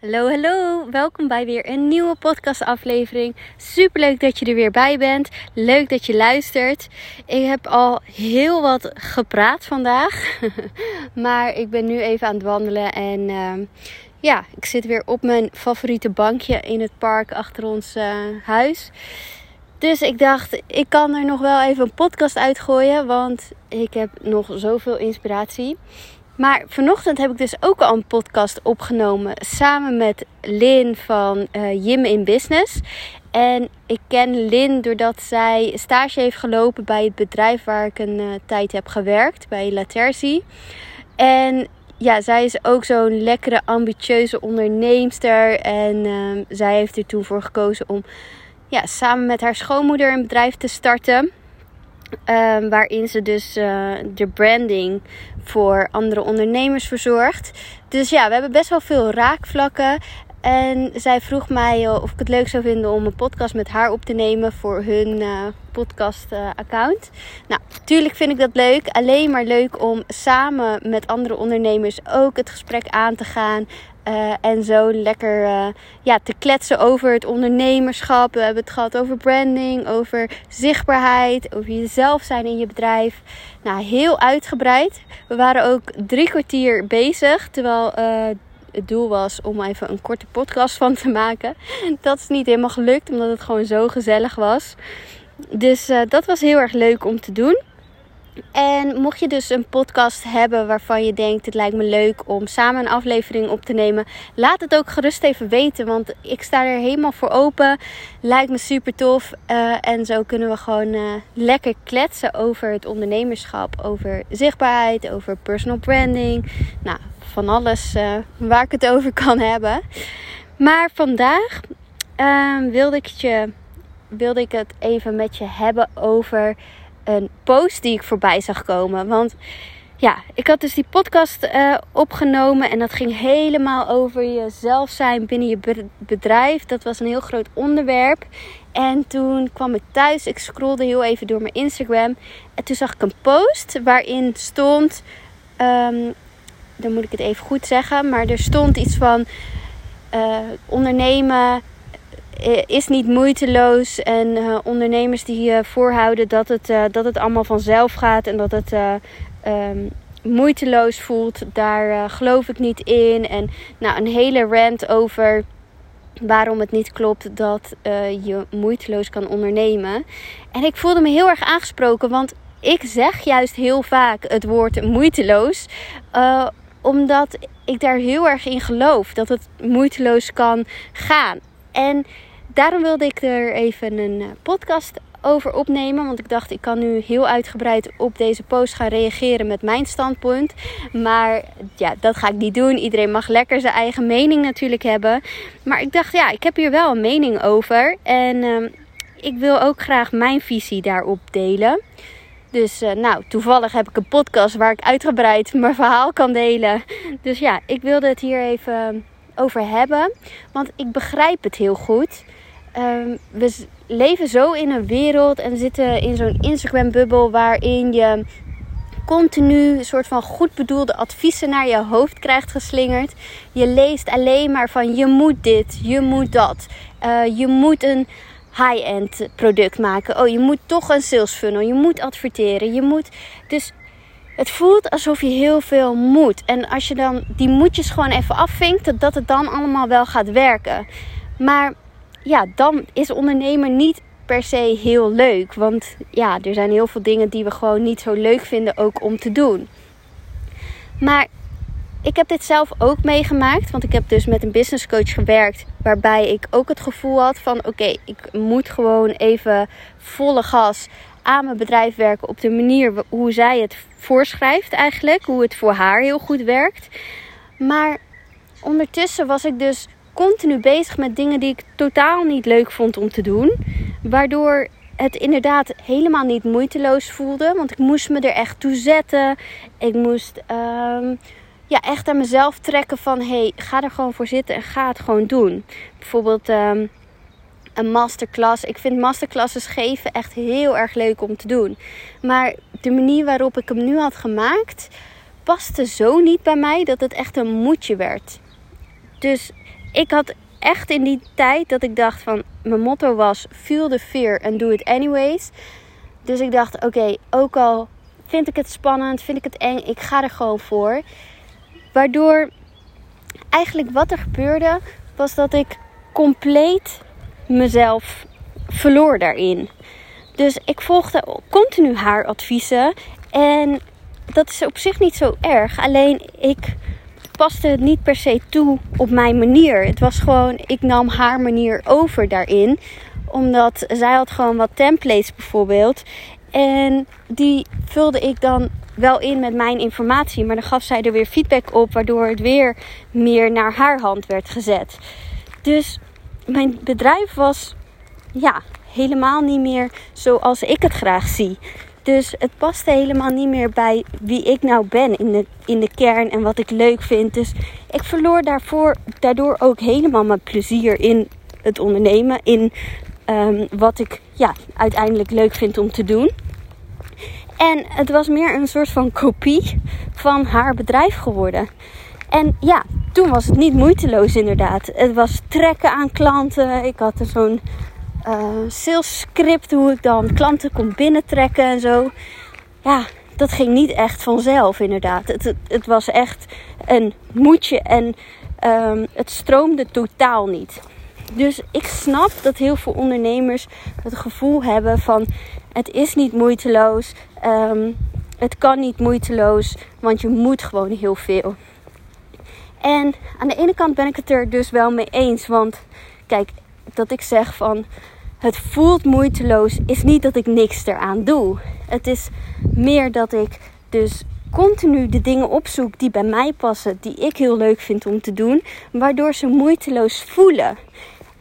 Hallo, hallo. Welkom bij weer een nieuwe podcastaflevering. Super leuk dat je er weer bij bent. Leuk dat je luistert. Ik heb al heel wat gepraat vandaag. maar ik ben nu even aan het wandelen en ehm, ja, ik zit weer op mijn favoriete bankje in het park achter ons uh, huis. Dus ik dacht, ik kan er nog wel even een podcast uitgooien, want ik heb nog zoveel inspiratie. Maar vanochtend heb ik dus ook al een podcast opgenomen samen met Lin van uh, Jim in Business. En ik ken Lin doordat zij stage heeft gelopen bij het bedrijf waar ik een uh, tijd heb gewerkt, bij Laterzi. En ja, zij is ook zo'n lekkere, ambitieuze onderneemster. En uh, zij heeft er toen voor gekozen om ja, samen met haar schoonmoeder een bedrijf te starten. Um, waarin ze dus uh, de branding voor andere ondernemers verzorgt. Dus ja, we hebben best wel veel raakvlakken. En zij vroeg mij of ik het leuk zou vinden om een podcast met haar op te nemen voor hun uh, podcast-account. Uh, nou, natuurlijk vind ik dat leuk. Alleen maar leuk om samen met andere ondernemers ook het gesprek aan te gaan. En zo lekker ja, te kletsen over het ondernemerschap. We hebben het gehad over branding, over zichtbaarheid, over jezelf zijn in je bedrijf. Nou, heel uitgebreid. We waren ook drie kwartier bezig, terwijl het doel was om even een korte podcast van te maken. Dat is niet helemaal gelukt, omdat het gewoon zo gezellig was. Dus dat was heel erg leuk om te doen. En mocht je dus een podcast hebben waarvan je denkt: het lijkt me leuk om samen een aflevering op te nemen, laat het ook gerust even weten. Want ik sta er helemaal voor open. Lijkt me super tof. Uh, en zo kunnen we gewoon uh, lekker kletsen over het ondernemerschap, over zichtbaarheid, over personal branding. Nou, van alles uh, waar ik het over kan hebben. Maar vandaag wilde, ik je, wilde ik het even met je hebben over een post die ik voorbij zag komen. Want ja, ik had dus die podcast uh, opgenomen en dat ging helemaal over jezelf zijn binnen je bedrijf. Dat was een heel groot onderwerp. En toen kwam ik thuis, ik scrollde heel even door mijn Instagram. En toen zag ik een post waarin stond, um, dan moet ik het even goed zeggen, maar er stond iets van uh, ondernemen eh, is niet moeiteloos. En uh, ondernemers die uh, voorhouden dat het, dat het allemaal vanzelf gaat en dat het um, moeiteloos voelt, daar geloof ik niet in. En nou, een hele rant over waarom het niet klopt dat je moeiteloos kan ondernemen. En ik voelde me heel erg aangesproken, want ik zeg juist heel vaak het woord moeiteloos. Omdat ik daar heel erg in geloof dat het moeiteloos kan gaan. En daarom wilde ik er even een eh, podcast over opnemen. Want ik dacht, ik kan nu heel uitgebreid op deze post gaan reageren met mijn standpunt. Maar ja, dat ga ik niet doen. Iedereen mag lekker zijn eigen mening natuurlijk hebben. Maar ik dacht, ja, ik heb hier wel een mening over. En uh, ik wil ook graag mijn visie daarop delen. Dus uh, nou, toevallig heb ik een podcast waar ik uitgebreid mijn verhaal kan delen. Dus ja, ik wilde het hier even over hebben. Want ik begrijp het heel goed. Um, we leven zo in een wereld en zitten in zo'n Instagram-bubbel waarin je continu een soort van goed bedoelde adviezen naar je hoofd krijgt geslingerd. Je leest alleen maar van je moet dit, je moet dat. Uh, je moet een high-end product maken. Oh, je moet toch een sales funnel. Je moet adverteren. Je moet. Dus het voelt alsof je heel veel moet. En als je dan die moedjes gewoon even afvinkt, dat het dan allemaal wel gaat werken. Maar ja, dan is ondernemen niet per se heel leuk. Want ja, er zijn heel veel dingen die we gewoon niet zo leuk vinden ook om te doen. Maar ik heb dit zelf ook meegemaakt. Want ik heb dus met een business coach gewerkt. Waarbij ik ook het gevoel had van oké, ik moet gewoon even volle gas aan mijn bedrijf werken op de manier hoe zij het voorschrijft eigenlijk. Hoe het voor haar heel goed werkt. Maar ondertussen was ik dus continu bezig met dingen die ik totaal niet leuk vond om te doen. Waardoor het inderdaad helemaal niet moeiteloos voelde. Want ik moest me er echt toe zetten. Ik moest um, ja, echt aan mezelf trekken van... hey, ga er gewoon voor zitten en ga het gewoon doen. Bijvoorbeeld um, een masterclass. Ik vind masterclasses geven echt heel erg leuk om te doen. Maar de manier waarop ik hem nu had gemaakt... paste zo niet bij mij dat het echt een moedje werd. Dus ik had echt in die tijd dat ik dacht van mijn motto was feel the fear and do it anyways. Dus ik dacht oké, ook al vind ik het spannend, vind ik het eng, ik ga er gewoon voor. Waardoor eigenlijk wat er gebeurde was dat ik compleet mezelf verloor daarin. Dus ik volgde continu haar adviezen en dat is op zich niet zo erg. Alleen ik paste het niet per se toe op mijn manier. Het was gewoon, ik nam haar manier over daarin. Omdat zij had gewoon wat templates bijvoorbeeld. En die vulde ik dan wel in met mijn informatie. Maar dan gaf zij er weer feedback op. Waardoor het weer meer naar haar hand werd gezet. Dus mijn bedrijf was ja, helemaal niet meer zoals ik het graag zie. Dus het paste helemaal niet meer bij wie ik nou ben in de, in de kern en wat ik leuk vind. Dus ik verloor daarvoor, daardoor ook helemaal mijn plezier in het ondernemen. In um, wat ik ja, uiteindelijk leuk vind om te doen. En het was meer een soort van kopie van haar bedrijf geworden. En ja, toen was het niet moeiteloos inderdaad. Het was trekken aan klanten. Ik had er zo'n uh, sales script hoe ik dan klanten kon binnentrekken en zo. Ja, dat ging niet echt vanzelf inderdaad. Het, het, was echt een moedje en um, het stroomde totaal niet. Dus ik snap dat heel veel ondernemers het gevoel hebben van het is niet moeiteloos. Um, het kan niet moeiteloos, want je moet gewoon heel veel. En aan de ene kant ben ik het er dus wel mee eens. Want kijk, dat ik zeg van het voelt moeiteloos, is niet dat ik niks eraan doe. Het is meer dat ik dus continu de dingen opzoek die bij mij passen, die ik heel leuk vind om te doen, waardoor ze moeiteloos voelen.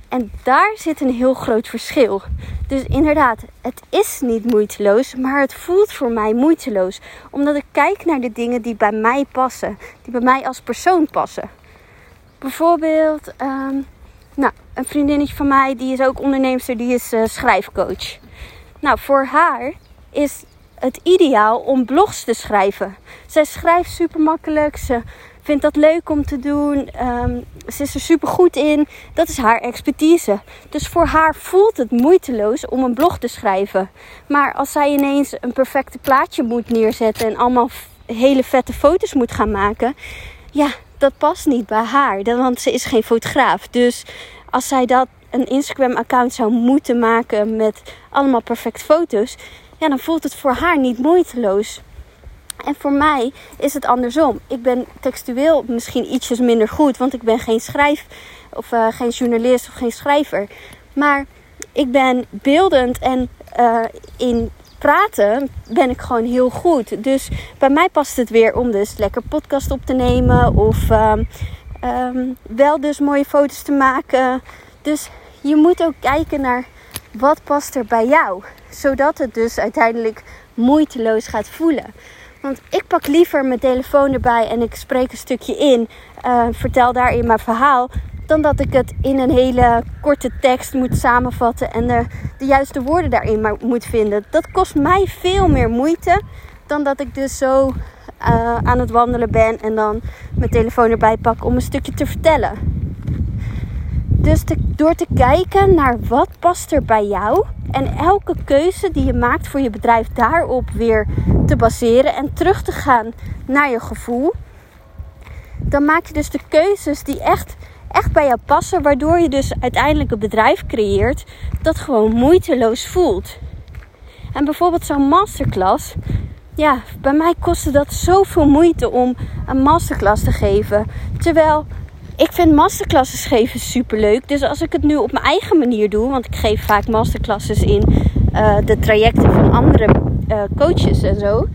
En daar zit een heel groot verschil. Dus inderdaad, het is niet moeiteloos, maar het voelt voor mij moeiteloos. Omdat ik kijk naar de dingen die bij mij passen, die bij mij als persoon passen. Bijvoorbeeld, ehm, nou, een vriendinnetje van mij, die is ook onderneemster, die is uh, schrijfcoach. Nou, voor haar is het ideaal om blogs te schrijven. Zij schrijft super makkelijk, ze vindt dat leuk om te doen, um, ze is er super goed in. Dat is haar expertise. Dus voor haar voelt het moeiteloos om een blog te schrijven. Maar als zij ineens een perfecte plaatje moet neerzetten en allemaal hele vette foto's moet gaan maken, ja, dat past niet bij haar. Want ze is geen fotograaf. Dus als zij dat een Instagram-account zou moeten maken met allemaal perfecte foto's, ja, dan voelt het voor haar niet moeiteloos. En voor mij is het andersom. Ik ben textueel misschien ietsjes minder goed, want ik ben geen schrijf of uh, geen journalist of geen schrijver. Maar ik ben beeldend en uh, in praten ben ik gewoon heel goed. Dus bij mij past het weer om dus lekker podcast op te nemen of um, um, wel dus mooie foto's te maken. Dus je moet ook kijken naar wat past er bij jou, zodat het dus uiteindelijk moeiteloos gaat voelen. Want ik pak liever mijn telefoon erbij en ik spreek een stukje in, uh, vertel daarin mijn verhaal, dan dat ik het in een hele korte tekst moet samenvatten en de, de juiste woorden daarin moet vinden. Dat kost mij veel meer moeite dan dat ik dus zo uh, aan het wandelen ben en dan mijn telefoon erbij pak om een stukje te vertellen. Dus te, door te kijken naar wat past er bij jou en elke keuze die je maakt voor je bedrijf daarop weer te baseren en terug te gaan naar je gevoel, dan maak je dus de keuzes die echt echt bij jou passen, waardoor je dus uiteindelijk een bedrijf creëert dat gewoon moeiteloos voelt. En bijvoorbeeld zo'n masterclass, ja, bij mij kostte dat zoveel moeite om een masterclass te geven. Terwijl ik vind masterclasses geven super leuk. Dus als ik het nu op mijn eigen manier doe, want ik geef vaak masterclasses in uh, de trajecten van andere uh, coaches en zo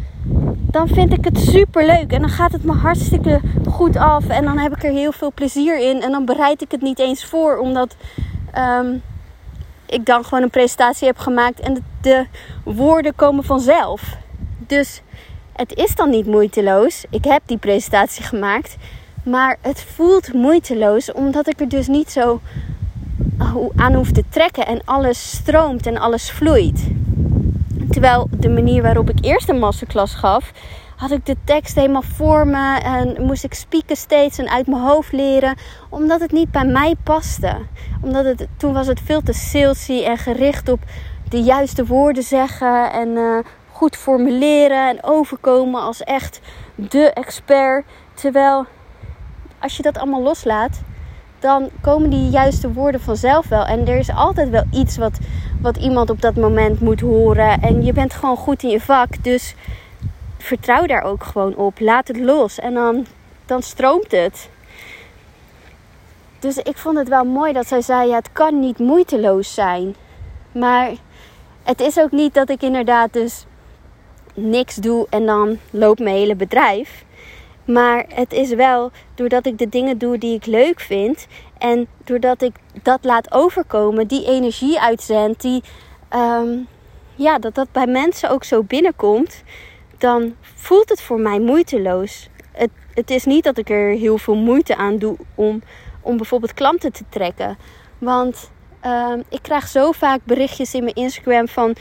dan vind ik het super leuk. En dan gaat het me hartstikke goed af. En dan heb ik er heel veel plezier in. En dan bereid ik het niet eens voor, omdat um, ik dan gewoon een presentatie heb gemaakt. En de, de, woorden komen vanzelf. Dus het is dan niet moeiteloos. Ik heb die presentatie gemaakt. Maar het voelt moeiteloos, omdat ik er dus niet zo aan hoef te trekken. En alles stroomt en alles vloeit. Terwijl de manier waarop ik eerst een masterclass gaf, had ik de tekst helemaal voor me en moest ik spieken steeds en uit mijn hoofd leren, omdat het niet bij mij paste. Omdat het, toen was het veel te salesy en gericht op de juiste woorden zeggen en uh, goed formuleren en overkomen als echt de expert. Terwijl als je dat allemaal loslaat, dan komen die juiste woorden vanzelf wel. En er is altijd wel iets wat, wat iemand op dat moment moet horen. En je bent gewoon goed in je vak. Dus vertrouw daar ook gewoon op. Laat het los. En dan, dan stroomt het. Dus ik vond het wel mooi dat zij zei: ja, het kan niet moeiteloos zijn. Maar het is ook niet dat ik inderdaad dus niks doe en dan loopt mijn hele bedrijf. Maar het is wel doordat ik de dingen doe die ik leuk vind. En doordat ik dat laat overkomen, die energie uitzend, die, ehm, ja, dat dat bij mensen ook zo binnenkomt. Dan voelt het voor mij moeiteloos. Het, het is niet dat ik er heel veel moeite aan doe om, om bijvoorbeeld klanten te trekken. Want ehm, ik krijg zo vaak berichtjes in mijn Instagram van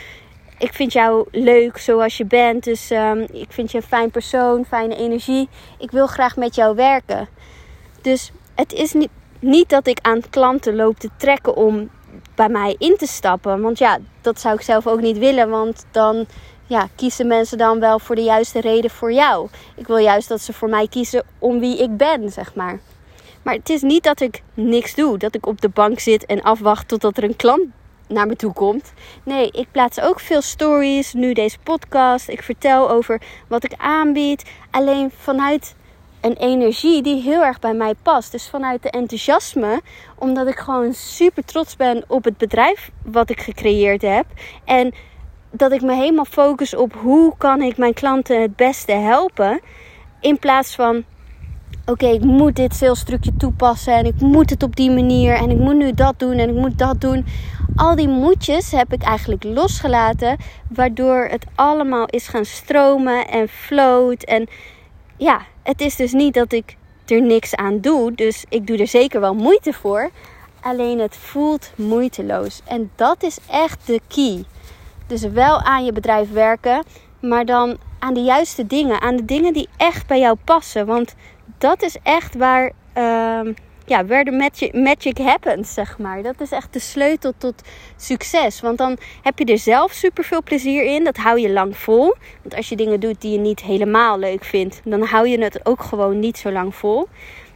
ik vind jou leuk zoals je bent. Dus um, ik vind je een fijn persoon, fijne energie. Ik wil graag met jou werken. Dus het is niet, niet dat ik aan klanten loop te trekken om bij mij in te stappen. Want ja, dat zou ik zelf ook niet willen. Want dan ja, kiezen mensen dan wel voor de juiste reden voor jou. Ik wil juist dat ze voor mij kiezen om wie ik ben, zeg maar. Maar het is niet dat ik niks doe. Dat ik op de bank zit en afwacht totdat er een klant naar me toe komt. Nee, ik plaats ook veel stories. Nu deze podcast. Ik vertel over wat ik aanbied. Alleen vanuit een energie die heel erg bij mij past. Dus vanuit de enthousiasme. Omdat ik gewoon super trots ben op het bedrijf wat ik gecreëerd heb. En dat ik me helemaal focus op hoe kan ik mijn klanten het beste helpen. In plaats van oké, ik moet dit salestrucje toepassen en ik moet het op die manier en ik moet nu dat doen en ik moet dat doen. Al die moedjes heb ik eigenlijk losgelaten, waardoor het allemaal is gaan stromen en float. En ja, het is dus niet dat ik er niks aan doe, dus ik doe er zeker wel moeite voor. Alleen het voelt moeiteloos en dat is echt de key. Dus wel aan je bedrijf werken, maar dan aan de juiste dingen, aan de dingen die echt bij jou passen. Want dat is echt waar, uh, ja, waar de magic, magic happens, zeg maar. Dat is echt de sleutel tot succes. Want dan heb je er zelf super veel plezier in. Dat hou je lang vol. Want als je dingen doet die je niet helemaal leuk vindt, dan hou je het ook gewoon niet zo lang vol.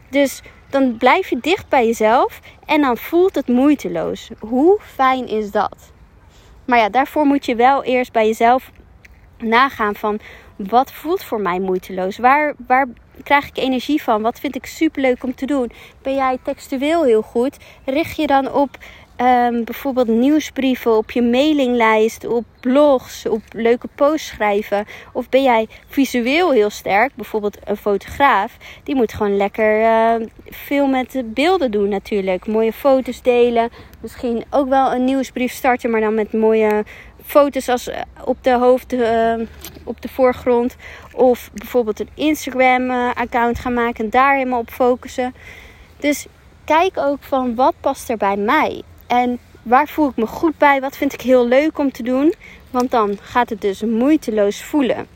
Dus dan blijf je dicht bij jezelf en dan voelt het moeiteloos. Hoe fijn is dat? Maar ja, daarvoor moet je wel eerst bij jezelf nagaan van wat voelt voor mij moeiteloos? Waar, waar krijg ik energie van? Wat vind ik superleuk om te doen? Ben jij textueel heel goed? Richt je dan op um, bijvoorbeeld nieuwsbrieven op je mailinglijst, op blogs, op leuke posts schrijven? Of ben jij visueel heel sterk? Bijvoorbeeld een fotograaf, die moet gewoon lekker uh, veel met beelden doen natuurlijk. Mooie foto's delen. Misschien ook wel een nieuwsbrief starten, maar dan met mooie foto's als eh, op de hoofd, uh, op de voorgrond. Of bijvoorbeeld een Instagram uh, account gaan maken en daar helemaal op focussen. Dus kijk ook van wat past er bij mij. En waar voel ik me goed bij? Wat vind ik heel leuk om te doen? Want dan gaat het dus moeiteloos voelen.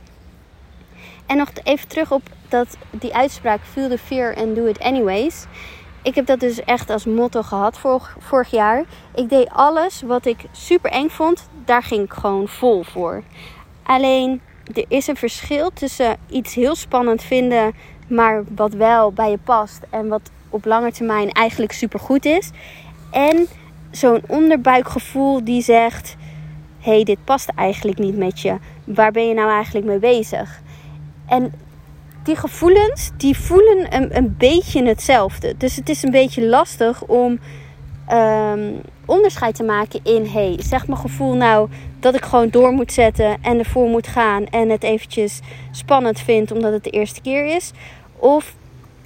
En nog even terug op dat, die uitspraak: Feel the fear and do it anyways ik heb dat dus echt als motto gehad vorig, jaar. Ik deed alles wat ik super eng vond, daar ging ik gewoon vol voor. Alleen er is een verschil tussen iets heel spannend vinden, maar wat wel bij je past en wat op lange termijn eigenlijk super goed is. En zo'n onderbuikgevoel die zegt: hé, hey, dit past eigenlijk niet met je. Waar ben je nou eigenlijk mee bezig? En die gevoelens, die voelen een, een beetje hetzelfde. Dus het is een beetje lastig om um, onderscheid te maken in... hey, zeg mijn gevoel nou dat ik gewoon door moet zetten en ervoor moet gaan... en het eventjes spannend vind omdat het de eerste keer is? Of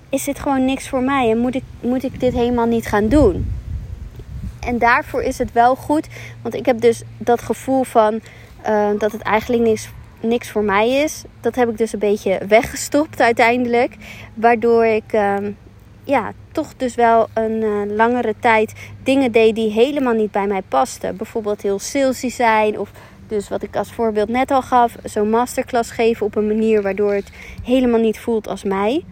is dit gewoon niks voor mij en moet ik, moet ik dit helemaal niet gaan doen? En daarvoor is het wel goed, want ik heb dus dat gevoel van... Uh, dat het eigenlijk niks niks voor mij is. Dat heb ik dus een beetje weggestopt uiteindelijk. Waardoor ik ehm, ja, toch dus wel een uh, langere tijd dingen deed die helemaal niet bij mij pasten. Bijvoorbeeld heel salesy zijn of Dus wat ik als voorbeeld net al gaf, zo'n masterclass geven op een manier waardoor het helemaal niet voelt als mij.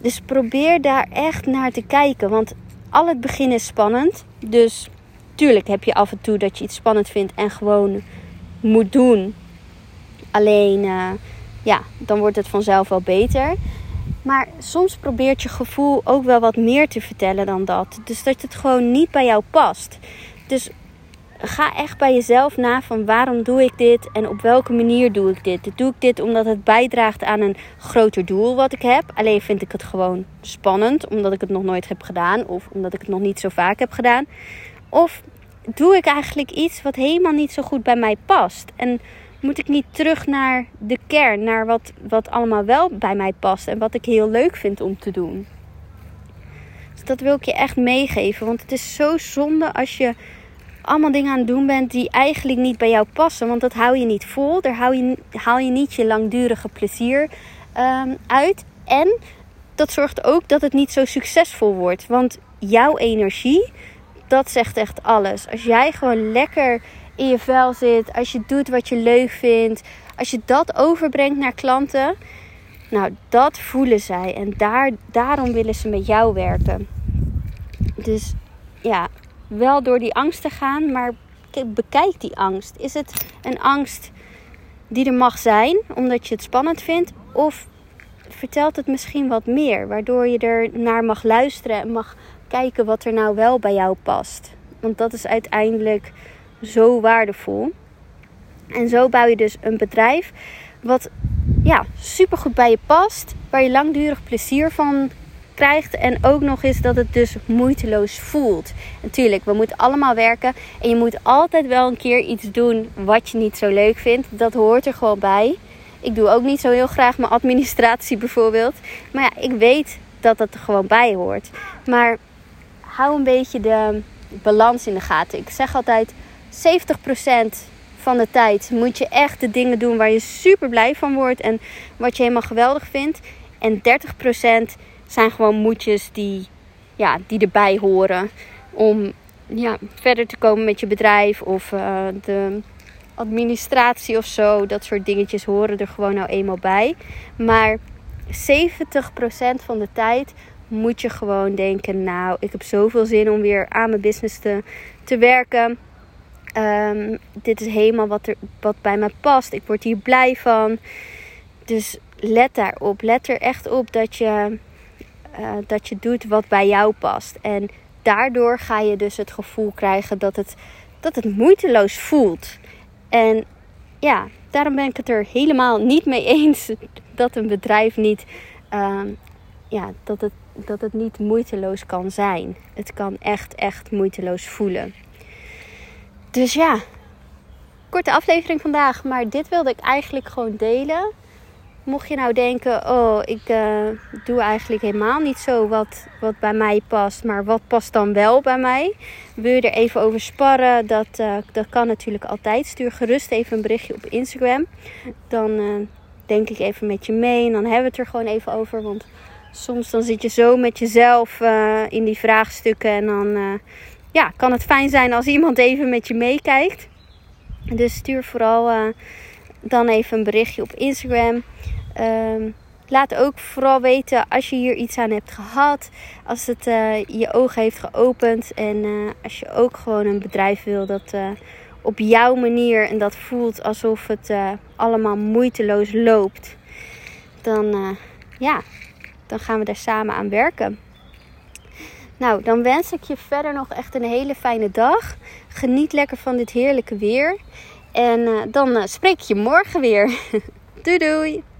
Dus probeer daar echt naar te kijken, want al het begin is spannend. Dus tuurlijk heb je af en toe dat je iets spannend vindt en gewoon moet doen. Alleen, uh, ja, dan wordt het vanzelf wel beter. Maar soms probeert je gevoel ook wel wat meer te vertellen dan dat. Dus dat het gewoon niet bij jou past. Dus ga echt bij jezelf na van waarom doe ik dit en op welke manier doe ik dit. Doe ik dit omdat het bijdraagt aan een groter doel wat ik heb. Alleen vind ik het gewoon spannend omdat ik het nog nooit heb gedaan of omdat ik het nog niet zo vaak heb gedaan. Of doe ik eigenlijk iets wat helemaal niet zo goed bij mij past. En moet ik niet terug naar de kern, naar wat, wat allemaal wel bij mij past en wat ik heel leuk vind om te doen. Dus dat wil ik je echt meegeven, want het is zo zonde als je allemaal dingen aan het doen bent die eigenlijk niet bij jou passen, want dat hou je niet vol, daar haal je, haal je niet je langdurige plezier um, uit. En dat zorgt ook dat het niet zo succesvol wordt, want jouw energie, dat zegt echt alles. Als jij gewoon lekker in je vel zit, als je doet wat je leuk vindt, als je dat overbrengt naar klanten, nou, dat voelen zij en daar, daarom willen ze met jou werken. Dus ja, wel door die angst te gaan, maar bekijk die angst. Is het een angst die er mag zijn, omdat je het spannend vindt? Of vertelt het misschien wat meer, waardoor je er naar mag luisteren en mag kijken wat er nou wel bij jou past? Want dat is uiteindelijk zo waardevol. En zo bouw je dus een bedrijf wat ja, super goed bij je past, waar je langdurig plezier van krijgt en ook nog eens dat het dus moeiteloos voelt. Natuurlijk, we moeten allemaal werken en je moet altijd wel een keer iets doen wat je niet zo leuk vindt. Dat hoort er gewoon bij. Ik doe ook niet zo heel graag mijn administratie bijvoorbeeld. Maar ja, ik weet dat dat er gewoon bij hoort. Maar hou een beetje de balans in de gaten. Ik zeg altijd 70% van de tijd moet je echt de dingen doen waar je super blij van wordt en wat je helemaal geweldig vindt. En 30% zijn gewoon moedjes die, ja, die erbij horen om ja, verder te komen met je bedrijf of uh, de administratie of zo. Dat soort dingetjes horen er gewoon nou eenmaal bij. Maar 70% van de tijd moet je gewoon denken: Nou, ik heb zoveel zin om weer aan mijn business te, te werken. Um, dit is helemaal wat, er, wat bij me past. Ik word hier blij van. Dus let daarop. Let er echt op dat je, uh, dat je doet wat bij jou past. En daardoor ga je dus het gevoel krijgen dat het, dat het moeiteloos voelt. En ja, daarom ben ik het er helemaal niet mee eens dat een bedrijf niet, uh, ja, dat het, dat het niet moeiteloos kan zijn. Het kan echt, echt moeiteloos voelen. Dus ja, korte aflevering vandaag. Maar dit wilde ik eigenlijk gewoon delen. Mocht je nou denken, oh, ik uh, doe eigenlijk helemaal niet zo wat, wat bij mij past. Maar wat past dan wel bij mij? Wil je er even over sparren? Dat, uh, dat kan natuurlijk altijd. Stuur gerust even een berichtje op Instagram. Dan uh, denk ik even met je mee. En dan hebben we het er gewoon even over. Want soms dan zit je zo met jezelf in die vraagstukken. En dan ja, kan het fijn zijn als iemand even met je meekijkt. Dus stuur vooral uh, dan even een berichtje op Instagram. Um, laat ook vooral weten als je hier iets aan hebt gehad. Als het uh, je ogen heeft geopend. En uh, als je ook gewoon een bedrijf wil dat op jouw manier en dat voelt alsof het allemaal moeiteloos loopt. Dan, ja, dan gaan we daar samen aan werken. Nou, dan wens ik je verder nog echt een hele fijne dag. Geniet lekker van dit heerlijke weer. En uh, dan uh, spreek je morgen weer. doei doei!